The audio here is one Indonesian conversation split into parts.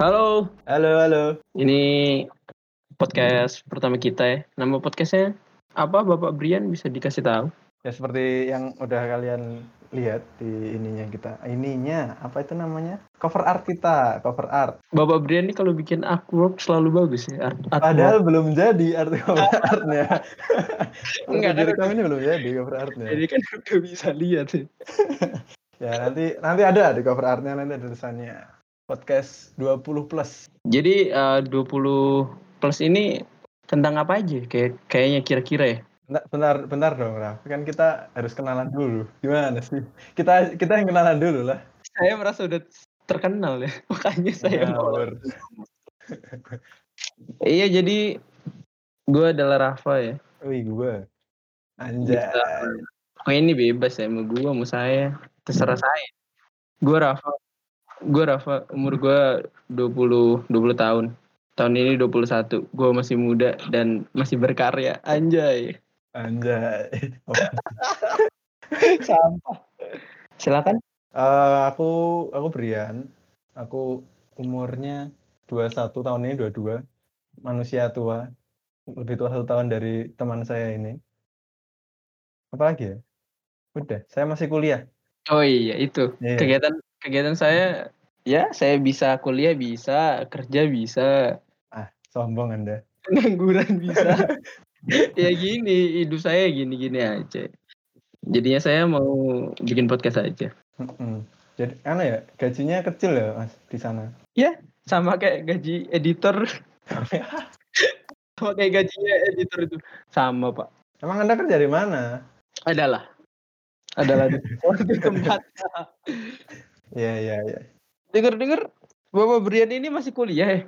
Halo, Halo, halo. ini podcast pertama kita ya. Nama podcastnya apa Bapak Brian bisa dikasih tahu? Ya seperti yang udah kalian lihat di ininya kita. Ininya apa itu namanya? Cover art kita, cover art. Bapak Brian ini kalau bikin artwork selalu bagus ya. Art, artwork. Padahal belum jadi art cover artnya. Enggak, kan direkam ini belum jadi cover artnya. Jadi kan udah bisa lihat ya. Ya nanti nanti ada di cover artnya nanti ada tulisannya podcast 20 plus. Jadi eh, 20 plus ini tentang apa aja? Kayak kayaknya kira-kira ya. Bentar, bentar, bentar dong, Raf. Kan kita harus kenalan dulu. Gimana sih? Kita kita yang kenalan dulu lah. Saya merasa udah terkenal ya. Makanya saya mau. Ngawur. Iya, jadi gue adalah Rafa ya. Wih, gue. Anjay. Oh ini bebas ya, mau gue, mau saya. Terserah saya. Gue Rafa. Gue Rafa, umur gue 20, 20 tahun. Tahun ini 21. Gue masih muda dan masih berkarya. Anjay. Anjay. Sampah. Silakan. Eh, aku aku Brian. Aku umurnya 21 tahun ini 22. Manusia tua. Lebih tua satu tahun dari teman saya ini. Apa lagi ya? Udah, saya masih kuliah. Oh iya, itu. Iya. Kegiatan kegiatan saya ya saya bisa kuliah bisa, kerja bisa, Ah, sombong Anda. pengangguran bisa. ya gini, hidup saya gini-gini aja. Jadinya saya mau bikin podcast aja. Mm-mm. Jadi aneh ya, gajinya kecil ya, Mas, di sana. Sama kayak gaji editor, sama kayak gajinya editor itu. Sama, Pak. Emang Anda kerja di mana? Adalah. Adalah di tempat. Iya, iya, iya. Dengar-dengar Bapak Brian ini masih kuliah ya?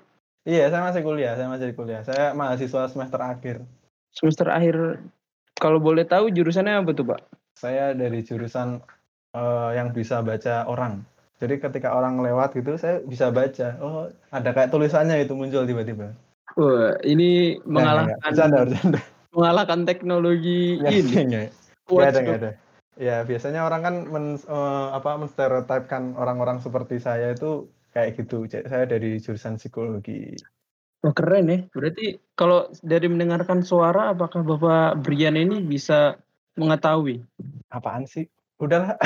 Iya, saya masih kuliah, saya masih kuliah. Saya mahasiswa semester akhir. Semester akhir. Kalau boleh tahu jurusannya apa tuh, Pak? Saya dari jurusan eh, yang bisa baca orang. Jadi ketika orang lewat gitu, saya bisa baca. Oh, ada kayak tulisannya itu muncul tiba-tiba. Wah, ini nggak, nggak. mengalahkan Bercanda, bercanda. mengalahkan teknologi Nggak, ini. nggak, nggak. Nggak ada, WhatsApp. nggak ada. Ya, biasanya orang kan men, eh, apa menstereotipkan orang-orang seperti saya itu kayak gitu. Saya dari jurusan psikologi. Wah keren ya. Berarti kalau dari mendengarkan suara, apakah Bapak Brian ini bisa mengetahui? Apaan sih? Udahlah.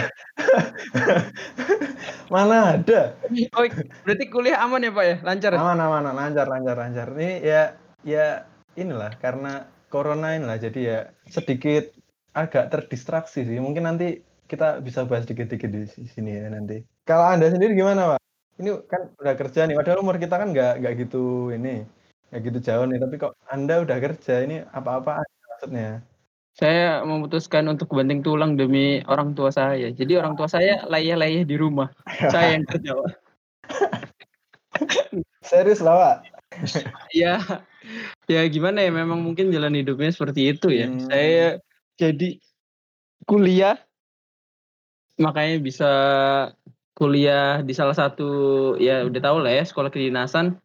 Mana ada? Oh, berarti kuliah aman ya Pak ya? Lancar ya? Aman, aman, aman. lancar, lancar, lancar. Ini ya, ya inilah karena corona inilah. Jadi ya sedikit agak terdistraksi sih. Mungkin nanti kita bisa bahas dikit-dikit di sini ya nanti. Kalau anda sendiri gimana, Pak? Ini kan udah kerja nih. Padahal umur kita kan nggak nggak gitu ini, nggak gitu jauh nih. Tapi kok anda udah kerja ini apa-apa maksudnya? Saya memutuskan untuk banting tulang demi orang tua saya. Jadi orang tua saya layah-layah di rumah. Saya yang kerja. Serius lah, Pak. Ya, ya gimana ya? Memang mungkin jalan hidupnya seperti itu ya. Hmm. Saya jadi kuliah, makanya bisa kuliah di salah satu ya udah tahu lah ya sekolah kedinasan.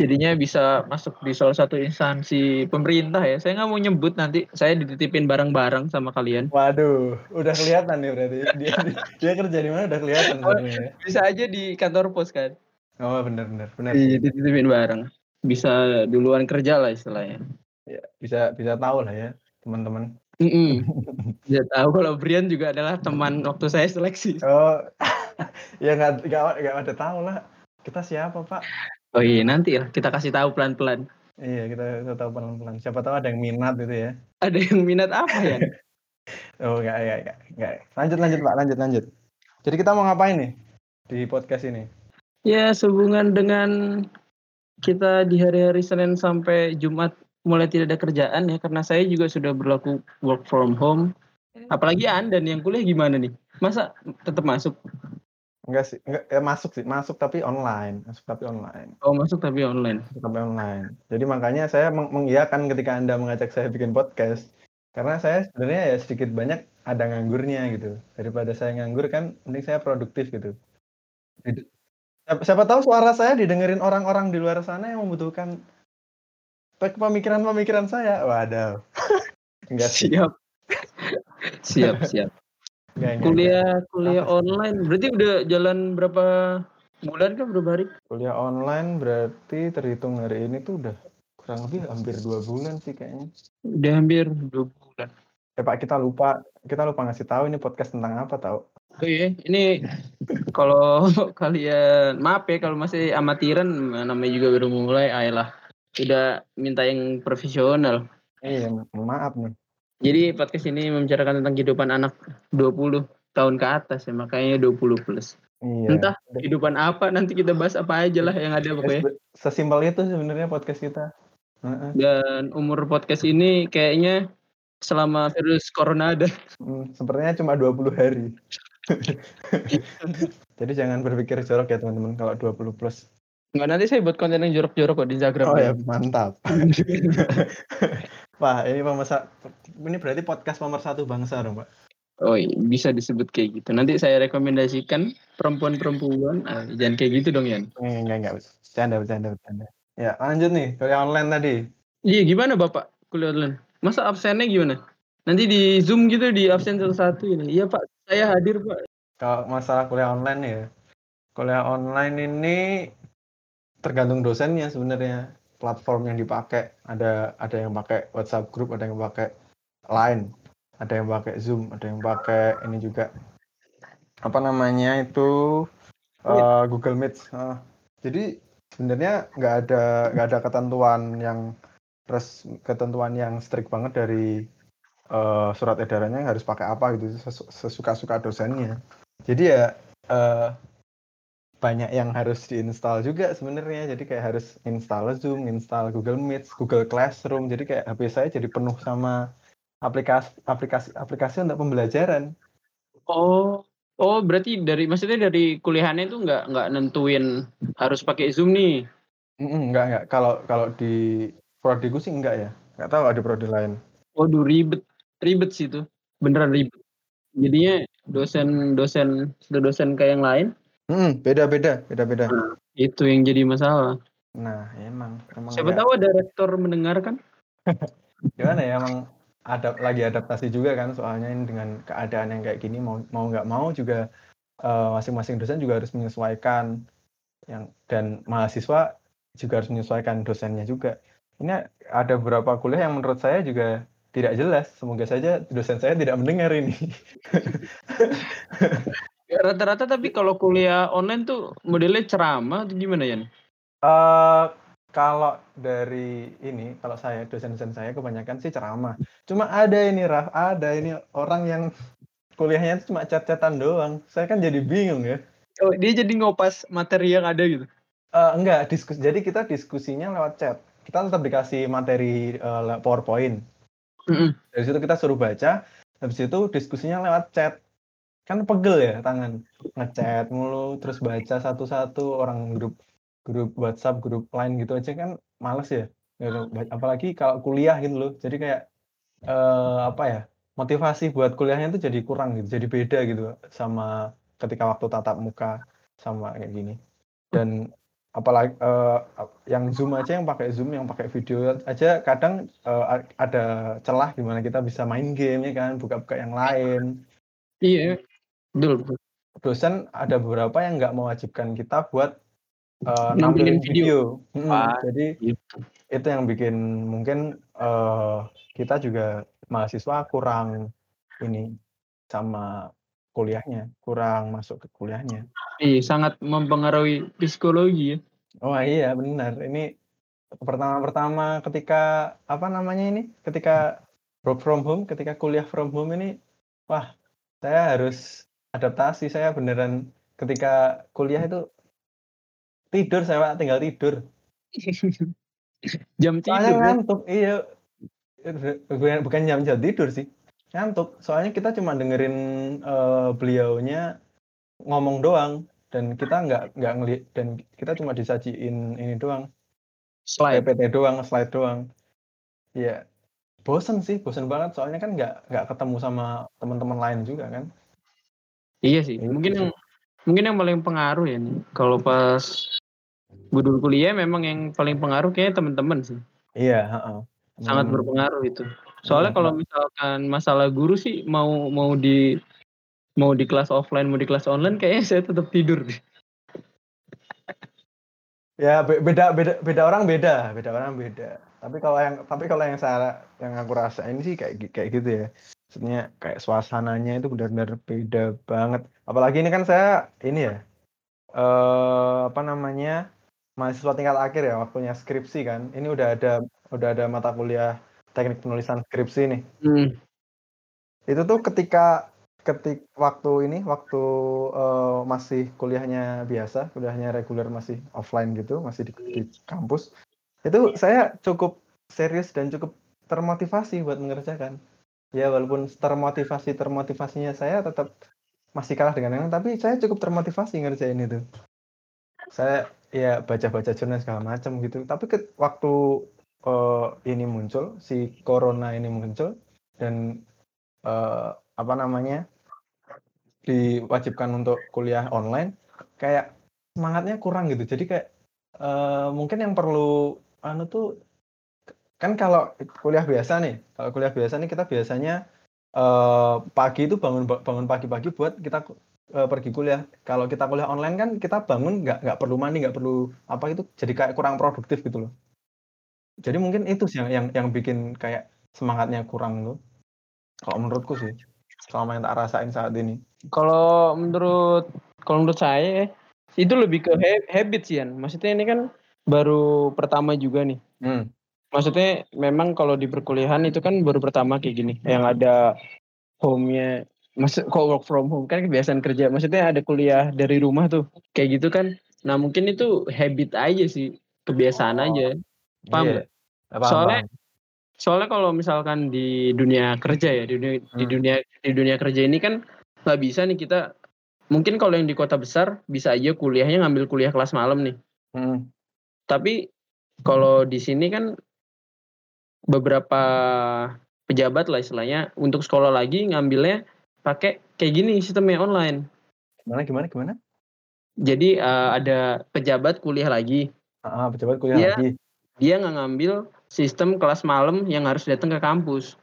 Jadinya bisa masuk di salah satu instansi pemerintah ya. Saya nggak mau nyebut nanti saya dititipin barang-barang sama kalian. Waduh, udah kelihatan nih berarti dia dia kerja di mana udah kelihatan Oh, sebenarnya. ya. Bisa aja di kantor pos kan. Oh, benar benar benar. Iya, dititipin barang. Bisa duluan kerja lah istilahnya. Ya, bisa bisa tahu lah ya teman-teman. Mm-mm. Bisa tahu kalau Brian juga adalah teman waktu saya seleksi. Oh, ya nggak nggak ada tahu lah. Kita siapa pak? Oh iya nanti lah kita kasih tahu pelan-pelan. Iya kita, kita tahu pelan-pelan. Siapa tahu ada yang minat gitu ya. Ada yang minat apa ya? Oh nggak nggak nggak nggak. Lanjut lanjut pak, lanjut lanjut. Jadi kita mau ngapain nih di podcast ini? ya sehubungan dengan kita di hari-hari Senin sampai Jumat mulai tidak ada kerjaan ya karena saya juga sudah berlaku work from home. Apalagi Anda nih yang kuliah gimana nih? Masa tetap masuk? Enggak sih, enggak ya masuk sih, masuk tapi online, masuk tapi online, Oh masuk tapi online. masuk tapi online. Jadi makanya saya meng mengiyakan ketika anda mengajak saya bikin podcast, karena saya sebenarnya ya sedikit banyak ada nganggurnya gitu. Daripada saya nganggur kan, mending saya produktif gitu. Siapa tahu suara saya didengerin orang-orang di luar sana yang membutuhkan pe- pemikiran-pemikiran saya. Waduh, enggak Siap. siap, siap. enggak. Kuliah kuliah online berarti udah jalan berapa bulan kan berapa hari? Kuliah online berarti terhitung hari ini tuh udah kurang lebih hampir dua bulan sih kayaknya. Udah hampir dua bulan. Eh Pak, kita lupa kita lupa ngasih tahu ini podcast tentang apa tahu. Oh iya, ini kalau kalian maaf ya kalau masih amatiran namanya juga baru mulai, ayolah. Udah minta yang profesional. Iya, maaf nih. Jadi podcast ini membicarakan tentang kehidupan anak 20 tahun ke atas ya, makanya 20 plus. Iya. Entah kehidupan apa nanti kita bahas apa aja lah yang ada pokoknya. Sesimpel itu sebenarnya podcast kita. Dan umur podcast ini kayaknya selama virus corona ada. Hmm, sepertinya cuma 20 hari. Jadi jangan berpikir jorok ya teman-teman kalau 20 plus. Enggak nanti saya buat konten yang jorok-jorok kok di Instagram. Oh ya, mantap. Pak, ini pemersa ini berarti podcast pemersatu bangsa dong, Pak. Oh iya, bisa disebut kayak gitu. Nanti saya rekomendasikan perempuan-perempuan. Ah, jangan kayak gitu dong, Yan. Enggak, enggak, enggak. Bercanda, bercanda, bercanda. Ya, lanjut nih. Kuliah online tadi. Iya, gimana Bapak kuliah online? Masa absennya gimana? Nanti di Zoom gitu di absen satu-satu ini. Iya, Pak. Saya hadir, Pak. Kalau masalah kuliah online ya. Kuliah online ini tergantung dosennya sebenarnya. Platform yang dipakai. Ada ada yang pakai WhatsApp group, ada yang pakai Line ada yang pakai Zoom, ada yang pakai ini juga apa namanya itu uh, Google Meet. Uh, jadi sebenarnya nggak ada nggak ada ketentuan yang res ketentuan yang strict banget dari uh, surat edarannya harus pakai apa gitu sesuka-suka dosennya. Jadi ya uh, banyak yang harus diinstal juga sebenarnya. Jadi kayak harus install Zoom, install Google Meet, Google Classroom. Jadi kayak HP saya jadi penuh sama aplikasi aplikasi aplikasi untuk pembelajaran. Oh, oh berarti dari maksudnya dari kuliahannya itu nggak nggak nentuin harus pakai Zoom nih? Mm enggak enggak. Kalau kalau di prodiku sih enggak ya. Enggak tahu ada prodi lain. Waduh ribet ribet sih itu, beneran ribet. Jadinya dosen dosen dosen kayak yang lain. Hmm, beda beda beda beda. Nah, itu yang jadi masalah. Nah emang. emang Siapa tahu ada rektor mendengarkan. Gimana ya emang ada lagi adaptasi juga kan soalnya ini dengan keadaan yang kayak gini mau mau nggak mau juga masing-masing uh, dosen juga harus menyesuaikan yang dan mahasiswa juga harus menyesuaikan dosennya juga. Ini ada beberapa kuliah yang menurut saya juga tidak jelas. Semoga saja dosen saya tidak mendengar ini. Rata-rata tapi kalau kuliah online tuh modelnya ceramah atau gimana ya? Uh, kalau dari ini, kalau saya dosen-dosen saya kebanyakan sih ceramah. Cuma ada ini Raf, ada ini orang yang kuliahnya cuma chat-chatan doang. Saya kan jadi bingung ya. Oh, dia jadi ngopas materi yang ada gitu? Uh, enggak, diskusi. Jadi kita diskusinya lewat chat. Kita tetap dikasih materi uh, PowerPoint. Mm -hmm. Dari situ kita suruh baca. Habis itu diskusinya lewat chat. Kan pegel ya tangan. Ngechat mulu, terus baca satu-satu orang grup grup WhatsApp, grup lain gitu aja kan males ya. Gitu. Apalagi kalau kuliah gitu loh. Jadi kayak uh, apa ya? Motivasi buat kuliahnya itu jadi kurang gitu, jadi beda gitu sama ketika waktu tatap muka sama kayak gini. Dan apalagi uh, yang Zoom aja yang pakai Zoom, yang pakai video aja kadang uh, ada celah di mana kita bisa main game ya kan, buka-buka yang lain. Iya, betul. Dosen ada beberapa yang nggak mewajibkan kita buat uh, nampilin video. video. Hmm, ah, jadi gitu. itu yang bikin mungkin uh, kita juga mahasiswa kurang ini sama kuliahnya, kurang masuk ke kuliahnya. Iya, sangat mempengaruhi psikologi ya. Oh iya benar. Ini pertama-pertama ketika apa namanya ini? Ketika work from home, ketika kuliah from home ini, wah saya harus adaptasi. Saya beneran ketika kuliah itu tidur saya tinggal tidur. Jam tidur soalnya ya? ngantuk. Iya. Bukan, bukan jam jam tidur sih. Ngantuk. Soalnya kita cuma dengerin uh, beliaunya ngomong doang. Dan kita nggak nggak ngelihat dan kita cuma disajiin ini doang. Slide. PPT doang slide doang. Ya bosen sih bosen banget. Soalnya kan nggak nggak ketemu sama teman-teman lain juga kan iya sih gitu mungkin yang mungkin yang paling pengaruh ya nih kalau pas Guru kuliah memang yang paling pengaruh kayaknya teman-teman sih. Iya, uh-uh. Sangat hmm. berpengaruh itu. Soalnya kalau misalkan masalah guru sih mau mau di mau di kelas offline mau di kelas online kayaknya saya tetap tidur deh. ya beda beda beda orang beda beda orang beda tapi kalau yang tapi kalau yang saya yang aku rasain sih kayak kayak gitu ya maksudnya kayak suasananya itu benar-benar beda banget. Apalagi ini kan saya ini ya eh apa namanya mahasiswa tingkat akhir ya waktunya skripsi kan. Ini udah ada udah ada mata kuliah teknik penulisan skripsi nih. Hmm. itu tuh ketika ketik waktu ini waktu uh, masih kuliahnya biasa kuliahnya reguler masih offline gitu masih di, di kampus itu saya cukup serius dan cukup termotivasi buat mengerjakan ya walaupun termotivasi termotivasinya saya tetap masih kalah dengan yang tapi saya cukup termotivasi ngerjain itu. Saya ya baca-baca jurnal segala macam gitu. Tapi ke, waktu uh, ini muncul si corona ini muncul dan uh, apa namanya diwajibkan untuk kuliah online kayak semangatnya kurang gitu. Jadi kayak uh, mungkin yang perlu anu tuh kan kalau kuliah biasa nih kalau kuliah biasa nih kita biasanya uh, pagi itu bangun bangun pagi-pagi buat kita uh, pergi kuliah kalau kita kuliah online kan kita bangun nggak nggak perlu mandi nggak perlu apa itu jadi kayak kurang produktif gitu loh jadi mungkin itu sih yang yang, yang bikin kayak semangatnya kurang tuh kalau menurutku sih selama yang tak rasain saat ini kalau menurut kalau menurut saya itu lebih ke habit sih Yan. Maksudnya ini kan baru pertama juga nih. Hmm. Maksudnya memang kalau di perkuliahan itu kan baru pertama kayak gini, yang ada home-nya Maksud kok work from home kan kebiasaan kerja. Maksudnya ada kuliah dari rumah tuh. Kayak gitu kan. Nah, mungkin itu habit aja sih, kebiasaan oh, aja. Paham iya. Soalnya soalnya kalau misalkan di dunia kerja ya, di dunia hmm. di dunia di dunia kerja ini kan nggak bisa nih kita mungkin kalau yang di kota besar bisa aja kuliahnya ngambil kuliah kelas malam nih. Hmm. Tapi kalau di sini kan beberapa pejabat lah istilahnya untuk sekolah lagi ngambilnya pakai kayak gini sistemnya online. Gimana gimana gimana? Jadi uh, ada pejabat kuliah lagi. Ah, pejabat kuliah dia, lagi. Dia nggak ngambil sistem kelas malam yang harus datang ke kampus.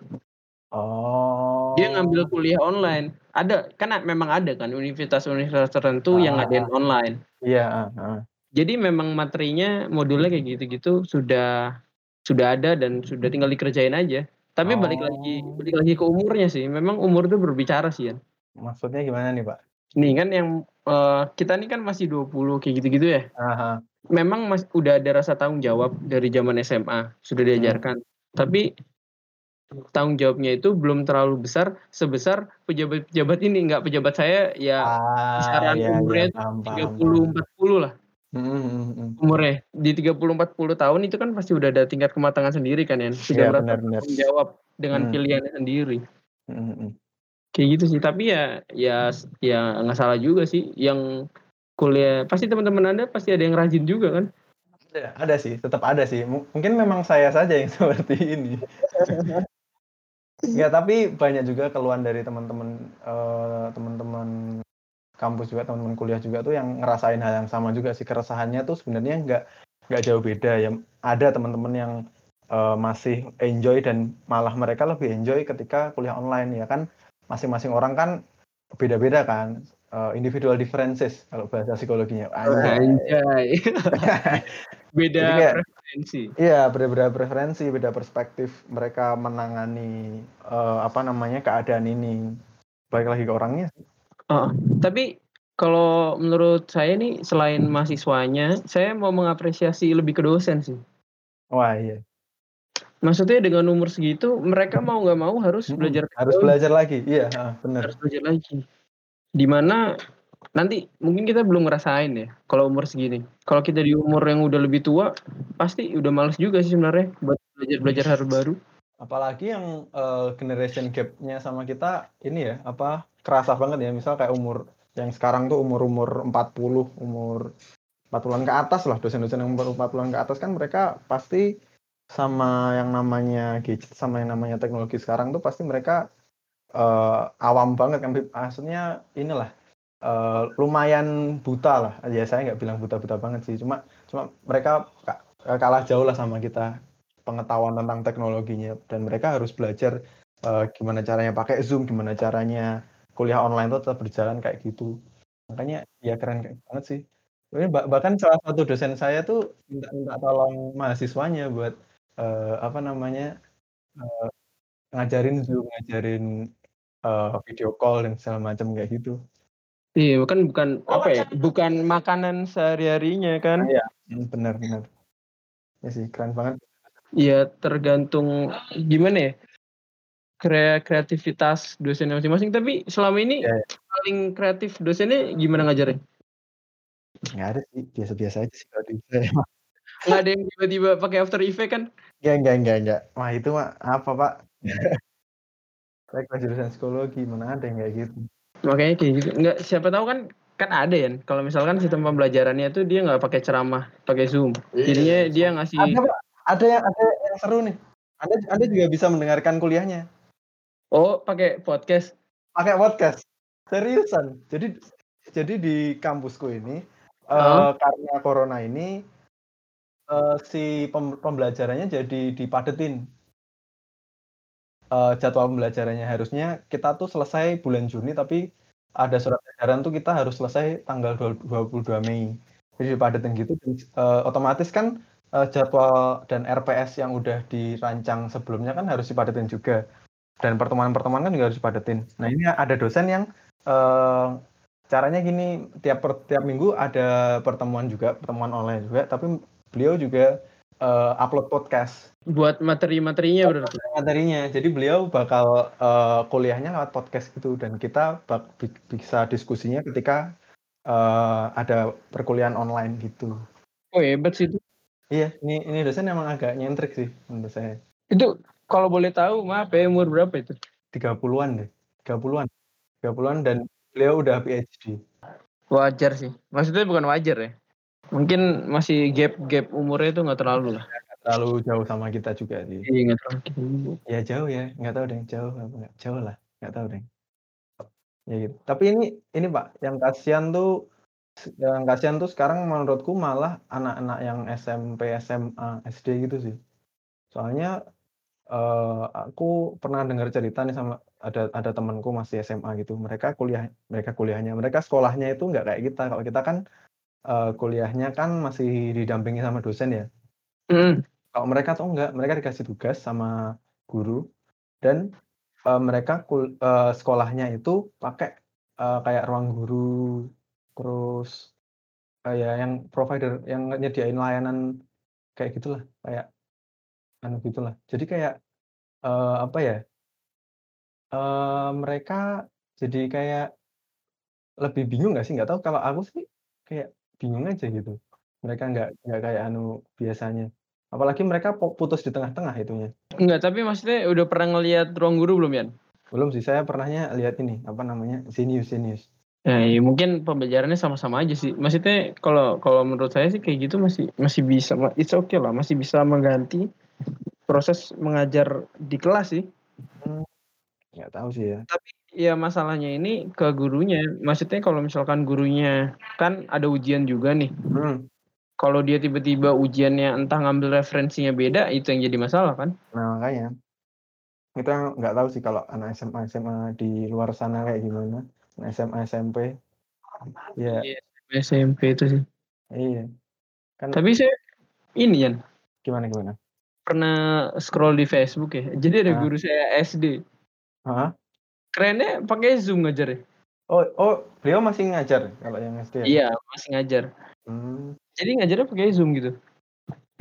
Oh. Dia ngambil kuliah online. Ada kan memang ada kan universitas-universitas tertentu ah, yang ada online. Iya. Ah, Jadi memang materinya modulnya kayak gitu-gitu sudah sudah ada dan sudah tinggal dikerjain aja. Tapi oh. balik lagi balik lagi ke umurnya sih. Memang umur itu berbicara sih ya. Maksudnya gimana nih, Pak? Nih kan yang uh, kita nih kan masih 20 kayak gitu-gitu ya. Aha. Memang mas, udah ada rasa tanggung jawab dari zaman SMA, sudah hmm. diajarkan. Hmm. Tapi tanggung jawabnya itu belum terlalu besar sebesar pejabat-pejabat ini. Enggak pejabat saya ya ah, kisaran iya, umurnya iya, 30 40 lah. Hmm, Umurnya di 30-40 tahun itu kan pasti udah ada tingkat kematangan sendiri kan ya, sudah ya, benar, benar. jawab dengan hmm. pilihannya sendiri. Hmm. Kayak gitu sih, tapi ya ya ya nggak salah juga sih yang kuliah pasti teman-teman Anda pasti ada yang rajin juga kan? Ada, ada sih, tetap ada sih. mungkin memang saya saja yang seperti ini. ya, tapi banyak juga keluhan dari teman-teman uh, teman-teman kampus juga teman-teman kuliah juga tuh yang ngerasain hal yang sama juga sih. Keresahannya tuh sebenarnya nggak nggak jauh beda ya. Ada teman-teman yang uh, masih enjoy dan malah mereka lebih enjoy ketika kuliah online ya kan? Masing-masing orang kan beda-beda kan uh, individual differences kalau bahasa psikologinya. Anjay, beda kayak, preferensi. iya beda-beda preferensi beda perspektif mereka menangani uh, apa namanya keadaan ini. Balik lagi ke orangnya Oh, tapi kalau menurut saya nih selain mahasiswanya, saya mau mengapresiasi lebih ke dosen sih. Wah iya. Maksudnya dengan umur segitu mereka mau nggak mau harus hmm, belajar harus belajar lagi, iya benar. Harus belajar lagi. Di mana nanti mungkin kita belum ngerasain ya kalau umur segini. Kalau kita di umur yang udah lebih tua, pasti udah males juga sih sebenarnya buat belajar belajar hal baru. Apalagi yang uh, generation gap-nya sama kita ini ya apa kerasa banget ya. Misal kayak umur yang sekarang tuh umur-umur 40 umur 40-an ke atas lah. Dosen-dosen yang umur 40-an ke atas kan mereka pasti sama yang namanya gadget sama yang namanya teknologi sekarang tuh pasti mereka uh, awam banget kan. Maksudnya inilah uh, lumayan buta lah. Ya saya nggak bilang buta-buta banget sih. Cuma cuma mereka kalah jauh lah sama kita pengetahuan tentang teknologinya. Dan mereka harus belajar uh, gimana caranya pakai zoom gimana caranya kuliah online itu tetap berjalan kayak gitu makanya ya keren banget sih Ini bahkan salah satu dosen saya tuh minta minta tolong mahasiswanya buat uh, apa namanya uh, ngajarin Zoom, ngajarin uh, video call dan segala macam kayak gitu. Iya, bukan bukan apa ya? Bukan makanan sehari-harinya kan? Iya, hmm, benar benar. Ya sih, keren banget. Iya, tergantung gimana ya? Kreativitas dosennya masing-masing. Tapi selama ini ya, ya. paling kreatif dosennya gimana ngajarnya? Nggak ada sih, biasa-biasa aja sih kalau di Nggak ada yang tiba-tiba pakai After Effect kan? Nggak, nggak, nggak, nggak. Wah itu mah apa pak? Saya kelas jurusan psikologi, mana ada yang kayak gitu. Makanya kayak gitu. Nggak, siapa tahu kan kan ada ya kalau misalkan sistem pembelajarannya itu dia nggak pakai ceramah pakai zoom iya, jadinya iya. dia ngasih ada pak ada yang ada yang seru nih anda anda juga bisa mendengarkan kuliahnya oh pakai podcast pakai podcast seriusan jadi jadi di kampusku ini uh, karena corona ini uh, si pem pembelajarannya jadi dipadetin. Uh, jadwal pembelajarannya harusnya kita tuh selesai bulan Juni tapi ada surat edaran tuh kita harus selesai tanggal 22 Mei. Jadi dipadetin gitu uh, otomatis kan uh, jadwal dan RPS yang udah dirancang sebelumnya kan harus dipadetin juga. Dan pertemuan-pertemuan kan juga harus dipadetin. Nah, ini ada dosen yang uh, caranya gini tiap per, tiap minggu ada pertemuan juga pertemuan online juga tapi beliau juga uh, upload podcast. Buat materi-materinya berarti? materinya. Jadi beliau bakal uh, kuliahnya lewat podcast gitu dan kita bak, bisa diskusinya ketika uh, ada perkuliahan online gitu. Oh hebat sih itu. Iya ini ini dosen emang agak nyentrik sih menurut saya. Itu kalau boleh tahu maaf ya umur berapa itu 30-an deh 30-an 30-an dan Beliau udah PhD. Wajar sih. Maksudnya bukan wajar ya. Mungkin masih gap-gap umurnya itu nggak terlalu lah. Terlalu jauh sama kita juga sih. Iya nggak terlalu. Ya jauh ya, nggak tahu deh jauh apa jauh lah, nggak tahu deh. Ya gitu. Tapi ini ini pak, yang kasihan tuh yang kasihan tuh sekarang menurutku malah anak-anak yang SMP, SMA, SD gitu sih. Soalnya uh, aku pernah dengar cerita nih sama ada ada temanku masih SMA gitu. Mereka kuliah mereka kuliahnya mereka sekolahnya itu nggak kayak kita. Kalau kita kan uh, kuliahnya kan masih didampingi sama dosen ya. Mm. kalau mereka tuh enggak mereka dikasih tugas sama guru. Dan uh, mereka kul uh, sekolahnya itu pakai uh, kayak ruang guru. Terus kayak yang provider yang nyediain layanan kayak gitulah. Kayak anu gitulah jadi kayak uh, apa ya uh, mereka jadi kayak lebih bingung nggak sih? Nggak tahu kalau aku sih kayak bingung aja gitu. Mereka nggak nggak kayak anu biasanya. Apalagi mereka putus di tengah-tengah itunya. Enggak, tapi maksudnya udah pernah ngelihat ruang guru belum, ya Belum sih, saya pernahnya lihat ini, apa namanya, Zenius Zenius. Ya, ya mungkin pembelajarannya sama-sama aja sih. Maksudnya kalau kalau menurut saya sih kayak gitu masih masih bisa it's okay lah, masih bisa mengganti proses mengajar di kelas sih. Hmm. Nggak tahu sih ya. Tapi ya masalahnya ini ke gurunya. Maksudnya kalau misalkan gurunya kan ada ujian juga nih. Hmm. Kalau dia tiba-tiba ujiannya entah ngambil referensinya beda, itu yang jadi masalah kan? Nah makanya kita nggak tahu sih kalau anak SMA SMA di luar sana kayak gimana. SMA SMP. Ya. Iya, SMP itu sih. Iya. Kan. Tapi saya ini ya. Gimana gimana? Pernah scroll di Facebook ya. Jadi ada guru saya SD Heeh. Kerennya pakai Zoom ngajar ya? Oh, oh, beliau masih ngajar kalau yang SD? Ya? Iya, masih ngajar. Hmm. Jadi ngajarnya pakai Zoom gitu.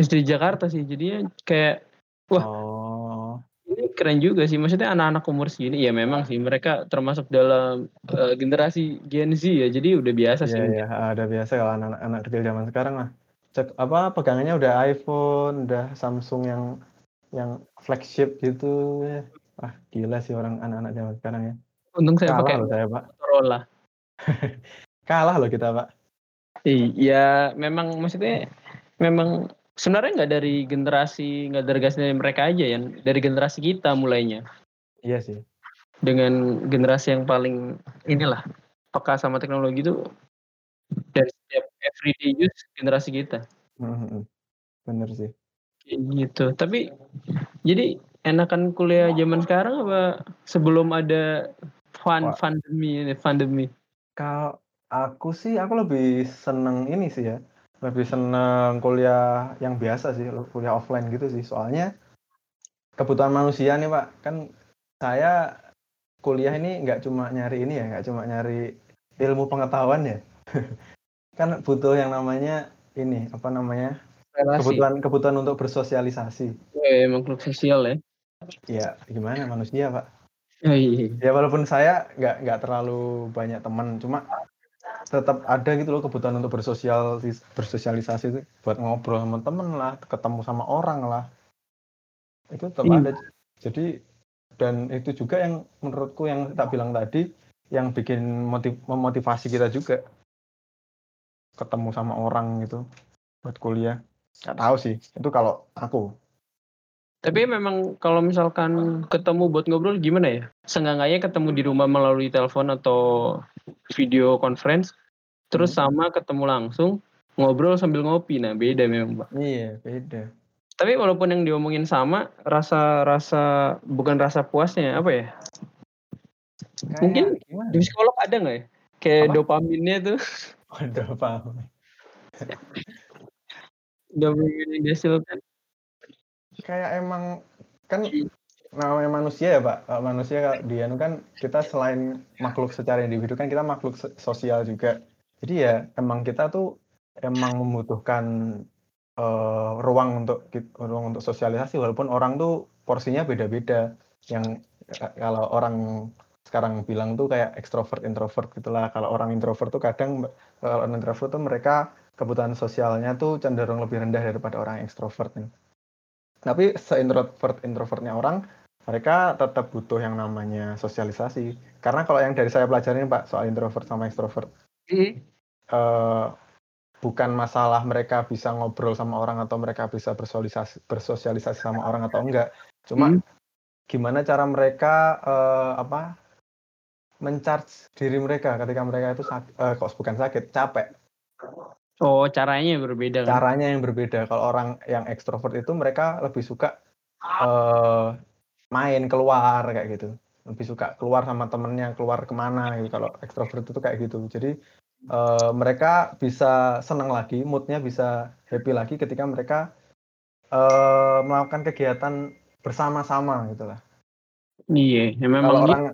SD Jakarta sih, jadinya kayak wah. Oh. Ini keren juga sih, maksudnya anak-anak umur segini ya memang sih mereka termasuk dalam uh, generasi Gen Z ya, jadi udah biasa sih. Iya, iya, udah biasa kalau anak-anak kecil zaman sekarang lah. Cek apa pegangannya udah iPhone, udah Samsung yang yang flagship gitu. Wah, gila sih orang anak-anak zaman sekarang ya. Untung saya Kalah pakai loh saya, Pak. Motorola. Kalah loh kita, Pak. Iya, memang maksudnya memang sebenarnya nggak dari generasi nggak dari generasi mereka aja ya, dari generasi kita mulainya. Iya sih. Dengan generasi yang paling inilah peka sama teknologi itu dari everyday use generasi kita. Mm-hmm. Bener sih. gitu. Tapi jadi enakan kuliah zaman sekarang apa sebelum ada fun Wah. pandemi ini pandemi? Kalau Aku sih, aku lebih seneng ini sih ya, lebih seneng kuliah yang biasa sih, kuliah offline gitu sih. Soalnya kebutuhan manusia nih Pak, kan saya kuliah ini nggak cuma nyari ini ya, nggak cuma nyari ilmu pengetahuan ya. kan butuh yang namanya ini, apa namanya, Relasi. kebutuhan kebutuhan untuk bersosialisasi. Eh, emang makhluk sosial ya. Ya, gimana manusia Pak? Iya. Ya walaupun saya nggak nggak terlalu banyak teman, cuma tetap ada gitu loh kebutuhan untuk bersosial bersosialisasi itu buat ngobrol sama temen lah, ketemu sama orang lah. Itu tetap Iya. ada. Jadi dan itu juga yang menurutku yang tak bilang tadi yang bikin motiv memotivasi kita juga ketemu sama orang gitu buat kuliah. Nggak tahu sih, itu kalau aku. Tapi memang kalau misalkan ketemu buat ngobrol gimana ya? Seenggaknya ketemu di rumah melalui telepon atau video conference, terus sama ketemu langsung ngobrol sambil ngopi. Nah, beda memang, Pak. Iya, beda. Tapi walaupun yang diomongin sama, rasa-rasa bukan rasa puasnya apa ya? Kayak Mungkin gimana? di psikolog ada nggak ya? Kayak Apa? dopaminnya tuh, Waduh, paham. dopamin yang dihasilkan. Kayak emang kan namanya manusia ya Pak. Kalau manusia kalau dia kan kita selain makhluk secara individu kan kita makhluk sosial juga. Jadi ya emang kita tuh emang membutuhkan eh, ruang untuk ruang untuk sosialisasi walaupun orang tuh porsinya beda-beda. Yang eh, kalau orang sekarang bilang tuh kayak ekstrovert introvert gitulah. Kalau orang introvert tuh kadang kalau orang introvert tuh mereka kebutuhan sosialnya tuh cenderung lebih rendah daripada orang ekstrovert nih. Tapi seintrovert introvertnya orang, mereka tetap butuh yang namanya sosialisasi. Karena kalau yang dari saya pelajarin Pak soal introvert sama ekstrovert, Iya. eh, bukan masalah mereka bisa ngobrol sama orang atau mereka bisa bersosialisasi, bersosialisasi sama orang atau enggak. Cuma Hmm. gimana cara mereka eh, apa mencharge diri mereka ketika mereka itu sakit, eh, kok bukan sakit, capek. Oh, caranya berbeda kan? caranya yang berbeda. Kalau orang yang ekstrovert itu mereka lebih suka eh, main keluar kayak gitu, lebih suka keluar sama temennya, keluar ke mana gitu. Kalau ekstrovert itu kayak gitu. Jadi eh, mereka bisa senang lagi, moodnya bisa happy lagi ketika mereka eh, melakukan kegiatan bersama-sama gitulah. Iya, ya Kalau memang gitu. orang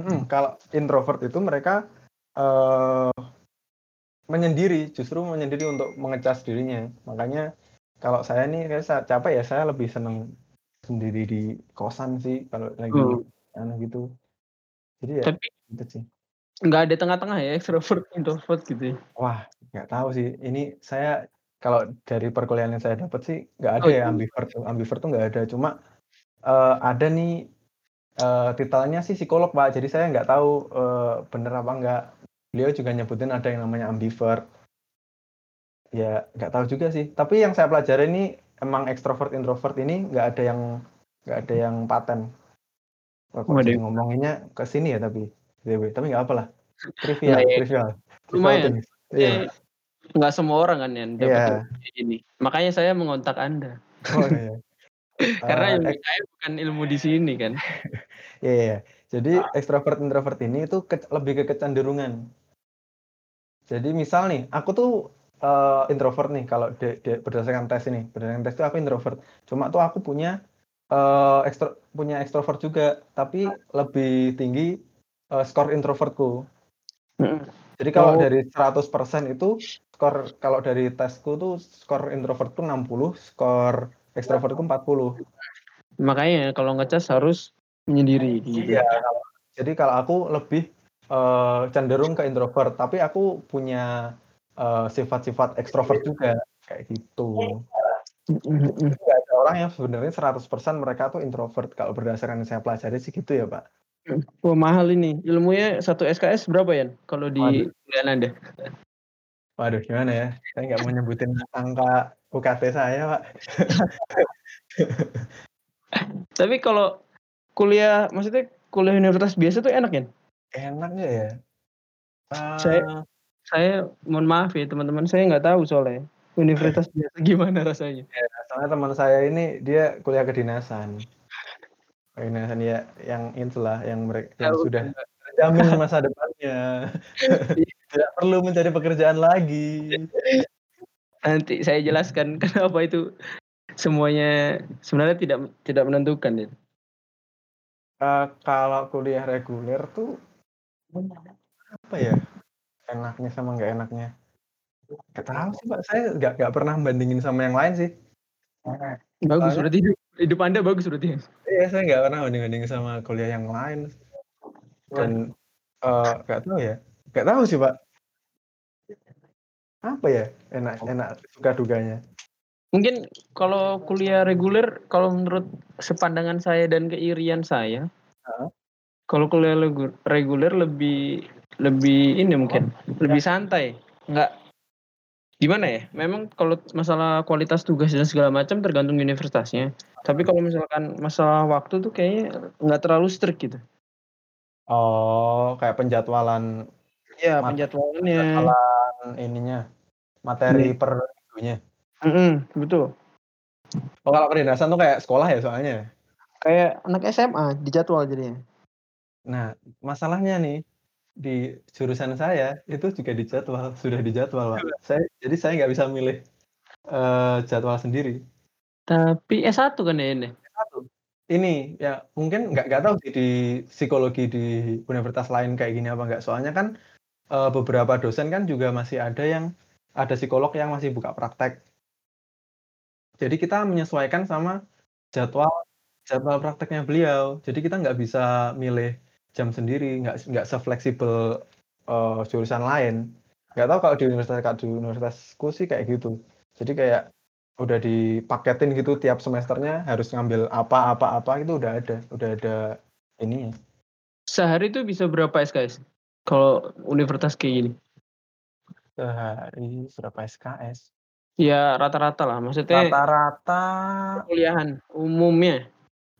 Hmm, kalau introvert itu mereka eh, menyendiri, justru menyendiri untuk mengecas dirinya. Makanya kalau saya nih kayak saya capek ya saya lebih seneng sendiri di kosan sih kalau lagi Hmm. anu gitu. Jadi ya Tapi gitu sih. nggak ada tengah-tengah ya ekstrovert introvert gitu ya? Wah, nggak tahu sih. Ini saya kalau dari perkuliahan yang saya dapat sih nggak ada Oh, ya iya. ambivert. Ambivert tuh nggak ada. Cuma eh, ada nih eh, titelnya sih psikolog Pak. Jadi saya nggak tahu eh, bener apa nggak. Beliau juga nyebutin ada yang namanya ambivert. Ya nggak tahu juga sih. Tapi yang saya pelajari ini emang ekstrovert introvert ini nggak ada yang nggak ada yang paten. Kok jadi Waduh. ngomonginnya ke sini ya tapi tapi nggak apa lah. Trivial, Nah, ya. trivial. Lumayan. Iya. Eh, nggak semua orang kan yang dapat kayak ini. Makanya saya mengontak Anda. Oh iya. Karena Eh, ilmu saya bukan ilmu di sini kan. Iya, iya. Jadi ekstrovert introvert ini itu ke- lebih ke kecenderungan. Jadi misal nih, aku tuh eh, introvert nih kalau de- de- berdasarkan tes ini, berdasarkan tes itu aku introvert. Cuma tuh aku punya eh, ekstro punya ekstrovert juga, tapi lebih tinggi eh, skor introvertku. Mm. Jadi kalau Oh. dari 100% itu skor kalau dari tesku tuh skor introvertku 60, skor ektrovertku 40. Makanya kalau ngecas harus menyendiri gitu. Iya, jadi kalau aku lebih eh, cenderung ke introvert, tapi aku punya eh, sifat-sifat ekstrovert juga kayak gitu. Nggak ada orang yang sebenarnya 100% mereka tuh introvert kalau berdasarkan yang saya pelajari sih gitu ya, Pak. Wah mahal ini. Ilmunya satu SKS berapa ya? Kalau di Waduh. Anda? Waduh, gimana ya? Saya nggak mau nyebutin angka UKT saya, Pak. Tapi kalau kuliah, maksudnya kuliah universitas biasa tuh enak ya? Enaknya ya. Eh, Saya- Saya mohon maaf ya teman-teman, saya nggak tahu soalnya universitas biasa gimana rasanya. soalnya teman saya ini dia kuliah kedinasan. Kedinasan ya yang itulah yang mereka yang sudah terjamin masa depannya. Tidak perlu mencari pekerjaan lagi. Nanti saya jelaskan kenapa itu semuanya sebenarnya tidak tidak menentukan ya. Uh, kalau kuliah reguler tuh apa ya enaknya sama nggak enaknya? Gak tahu sih pak, saya nggak nggak pernah bandingin sama yang lain sih. Bagus berarti hidup, hidup anda bagus berarti. Iya saya nggak pernah banding bandingin sama kuliah yang lain. Dan uh, nggak tahu ya, nggak tahu sih pak. Apa ya enak enak suka duganya? Mungkin kalau kuliah reguler, kalau menurut sepandangan saya dan keirian saya, huh? kalau kuliah reguler lebih lebih ini mungkin lebih santai, nggak gimana ya? Memang kalau masalah kualitas tugas dan segala macam tergantung universitasnya. Tapi kalau misalkan masalah waktu tuh kayaknya nggak terlalu strict gitu. Oh, kayak penjadwalan. Iya, penjadwalannya. Penjadwalan ininya, materi hmm. per minggunya. Mm -hmm, betul. Oh, kalau kedinasan tuh kayak sekolah ya soalnya? Kayak anak SMA dijadwal jadinya. Nah, masalahnya nih, di jurusan saya itu juga dijadwal, sudah dijadwal, Pak. Saya jadi saya nggak bisa milih uh, jadwal sendiri. Tapi S1 kan ya ini? S1. Ini ya mungkin nggak nggak tahu sih di psikologi di universitas lain kayak gini apa nggak. Soalnya kan uh, beberapa dosen kan juga masih ada yang ada psikolog yang masih buka praktek. Jadi kita menyesuaikan sama jadwal jadwal prakteknya beliau. Jadi kita nggak bisa milih jam sendiri nggak nggak sefleksibel uh, jurusan lain nggak tahu kalau di universitas di universitasku sih kayak gitu jadi kayak udah dipaketin gitu tiap semesternya harus ngambil apa apa apa itu udah ada udah ada ini sehari itu bisa berapa SKS kalau universitas kayak gini? Sehari berapa SKS ya rata-rata lah. Maksudnya rata-rata kuliahan umumnya.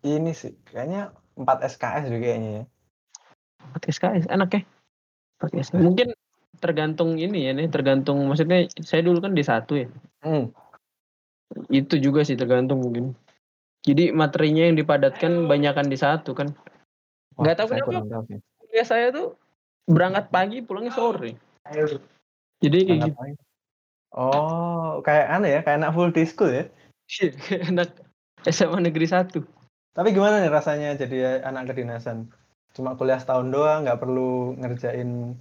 Ini sih kayaknya 4 SKS juga kayaknya ya. Pakai SKS enak ya? Pakai SKS mungkin tergantung ini ya nih tergantung maksudnya saya dulu kan di satu ya. Hmm. itu juga sih tergantung mungkin. Jadi materinya yang dipadatkan banyakkan di satu kan. Nggak tahu kenapa kuliah saya tuh berangkat pagi pulangnya sore. Jadi kayak gitu. oh kayak aneh ya kayak anak full day school ya? Iya, kayak anak SMA negeri satu. Tapi gimana nih rasanya jadi anak kedinasan? Cuma kuliah setahun doang nggak perlu ngerjain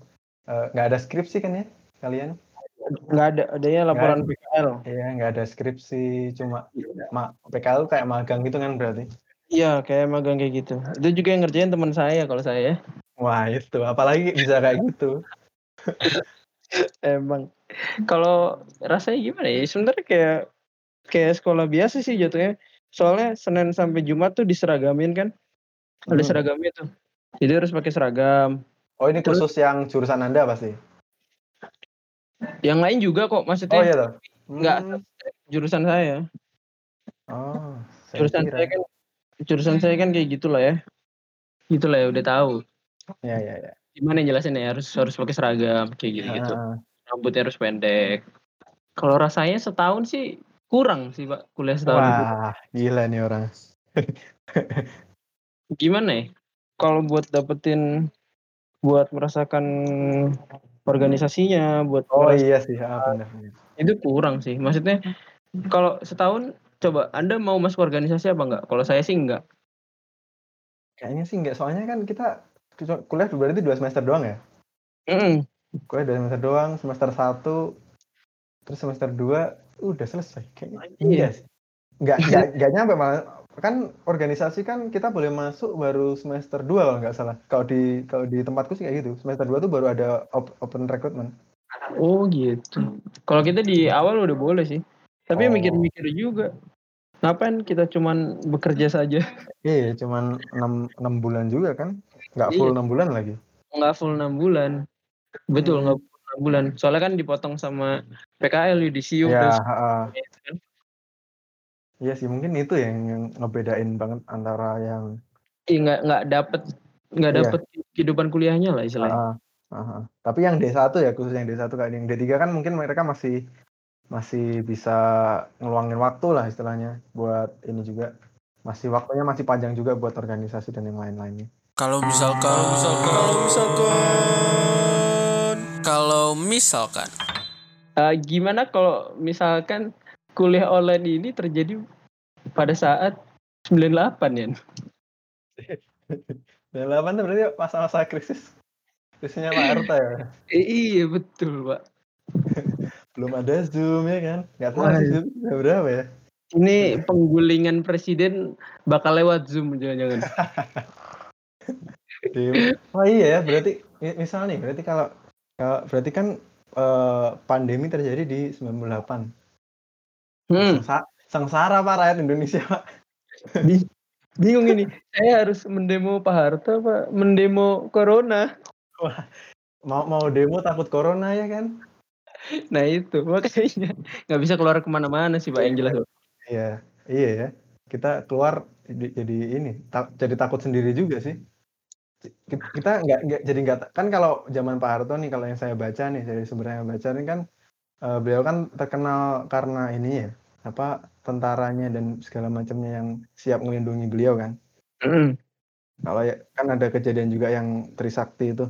eh, nggak uh, ada skripsi kan ya kalian? Nggak ada adanya laporan gak, PKL iya nggak ada skripsi cuma ma PKL kayak magang gitu kan berarti? Iya kayak magang kayak gitu. Itu juga yang ngerjain teman saya kalau saya wah itu apalagi bisa kayak gitu emang kalau rasanya gimana ya sebenarnya kayak kayak sekolah biasa sih jatuhnya soalnya Senin sampai Jumat tuh diseragamin kan ada hmm. seragamnya tuh jadi harus pakai seragam. Oh ini khusus Terus, yang jurusan Anda pasti? Yang lain juga kok maksudnya. Oh iya loh. Enggak hmm. jurusan saya. Oh. Saya jurusan kira. saya kan jurusan saya kan kayak gitulah ya. Gitulah ya udah tahu. Ya ya ya. Gimana jelasin ya harus harus pakai seragam kayak gitu gitu. Uh. Rambutnya harus pendek. Kalau rasanya setahun sih kurang sih pak kuliah setahun. Wah itu. gila nih orang. Gimana ya? kalau buat dapetin buat merasakan organisasinya buat oh iya sih ah, benar, itu kurang sih maksudnya kalau setahun coba anda mau masuk organisasi apa enggak kalau saya sih enggak kayaknya sih enggak soalnya kan kita kuliah berarti dua semester doang ya mm kuliah dua semester doang semester satu terus semester dua udah selesai kayaknya iya sih nggak nggak nggak nyampe malah kan organisasi kan kita boleh masuk baru semester 2 kalau nggak salah. Kalau di kalau di tempatku sih kayak gitu. Semester 2 tuh baru ada op, open recruitment. Oh gitu. Kalau kita di awal udah boleh sih. Tapi oh. mikir-mikir juga. Ngapain kita cuman bekerja saja? Iya, cuman 6, 6 bulan juga kan. Nggak full iya. 6 bulan lagi. Nggak full 6 bulan. Betul, hmm. nggak full 6 bulan. Soalnya kan dipotong sama PKL, yudisium. Ya, uh, Iya sih, mungkin itu yang, yang ngebedain banget antara yang Iya nggak nggak dapet nggak iya. dapet kehidupan kuliahnya lah istilahnya. Uh, uh, uh. Tapi yang D1 ya khusus yang D1 kayak yang D3 kan mungkin mereka masih masih bisa ngeluangin waktu lah istilahnya buat ini juga masih waktunya masih panjang juga buat organisasi dan yang lain-lainnya. Kalau misalkan kalau misalkan kalau misalkan Kalau misalkan Uh, gimana kalau misalkan kuliah online ini terjadi pada saat 98 ya? 98 tuh berarti masa-masa krisis. Krisisnya Pak Harto ya. Iya betul pak. Belum ada Zoom ya kan? Nggak tahu sih iya. Zoom berapa ya? Ini penggulingan presiden bakal lewat zoom jangan-jangan. Oh iya ya, berarti mi- misal nih, berarti kalau kalau berarti kan eh, pandemi terjadi di 98. Hmm, Sengsa- sengsara Pak rakyat Indonesia, Pak. bi- bingung ini. Saya harus mendemo Pak Harto apa mendemo Corona? Mau mau demo takut corona ya kan? Nah itu makanya nggak bisa keluar ke mana-mana sih pak yang jelas. Iya, iya ya. Kita keluar jadi, jadi ini, jadi takut sendiri juga sih. Ki- Kita nggak nggak jadi nggak kan kalau zaman Pak Harto nih kalau yang saya baca nih dari sumber yang saya baca nih kan eh, beliau kan terkenal karena ini ya apa tentaranya dan segala macamnya yang siap melindungi beliau kan. Hmm. Kalau ya kan ada kejadian juga yang Trisakti itu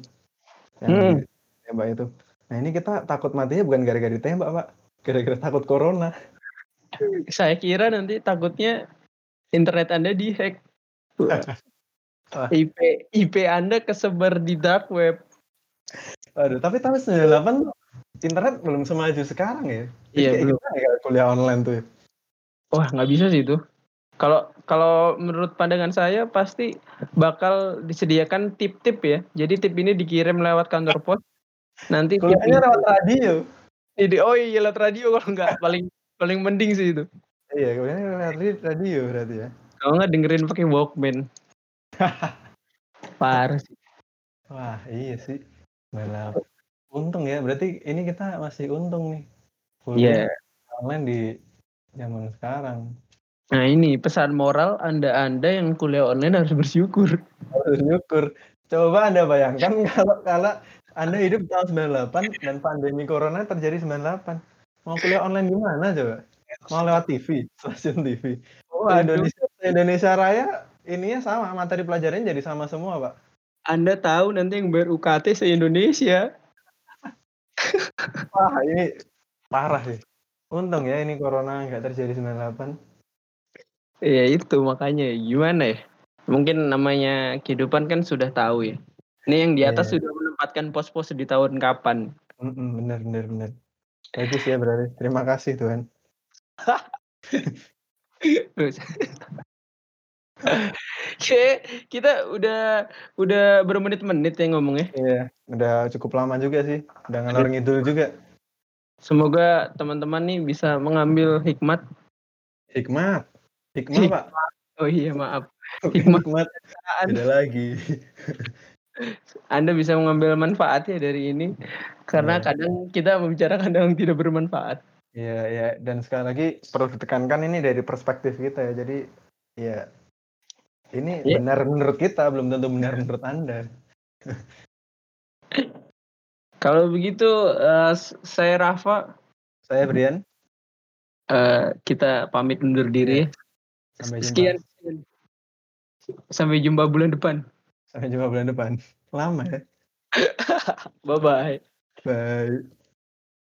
yang tembak itu. Nah ini kita takut matinya bukan gara-gara ditembak Pak, gara-gara takut corona. Saya kira nanti takutnya internet anda dihack. Wah. IP IP anda kesebar di dark web. Aduh, tapi tahun 98 internet belum semaju sekarang ya. Iya, belum. ya kuliah online tuh? ya? Wah nggak bisa sih itu. Kalau kalau menurut pandangan saya pasti bakal disediakan tip-tip ya. Jadi tip ini dikirim lewat kantor pos. Nanti Kuliahnya lewat radio. Ide, oh iya lewat radio kalau nggak paling paling mending sih itu. Iya, kuliahnya lewat radio berarti ya. Kalau nggak dengerin pakai Walkman. Parah sih. Wah, iya sih. Malah untung ya. Berarti ini kita masih untung nih. Iya. Kuliah online di zaman sekarang. Nah ini pesan moral anda-anda yang kuliah online harus bersyukur. Harus syukur. Coba Anda bayangkan kalau kalau Anda hidup tahun 98 dan pandemi corona terjadi 98. Mau kuliah online gimana coba? Mau lewat TV, stasiun TV. Oh, Indonesia Indonesia Raya ininya sama materi pelajarannya jadi sama semua pak Anda tahu nanti yang bayar UKT se Indonesia. wah ini parah sih untung ya ini corona nggak terjadi 98 Ya itu makanya gimana ya? Mungkin namanya kehidupan kan sudah tahu ya. Ini yang di atas Iya. sudah menempatkan pos-pos di tahun kapan. Mm-mm, bener bener bener bagus ya berarti terima kasih Tuhan kita udah udah bermenit-menit ya ngomongnya. iya udah cukup lama juga sih udah ngalor ngidul juga Semoga teman-teman nih bisa mengambil hikmat. hikmat hikmah pak Oh iya maaf. Hikmah. hikmat beda lagi Anda bisa mengambil manfaat ya dari ini karena Iya. kadang kita membicarakan yang tidak bermanfaat. Iya, ya. Dan sekali lagi perlu ditekankan ini dari perspektif kita ya. Jadi, ya ini Iya. benar menurut kita, belum tentu benar menurut Anda. Kalau begitu s- saya Rafa Saya Brian, eh, kita pamit undur diri. ya. sampai jumpa. Sekian. Sampai jumpa bulan depan. Sampai jumpa bulan depan. Lama ya. Bye bye. Bye.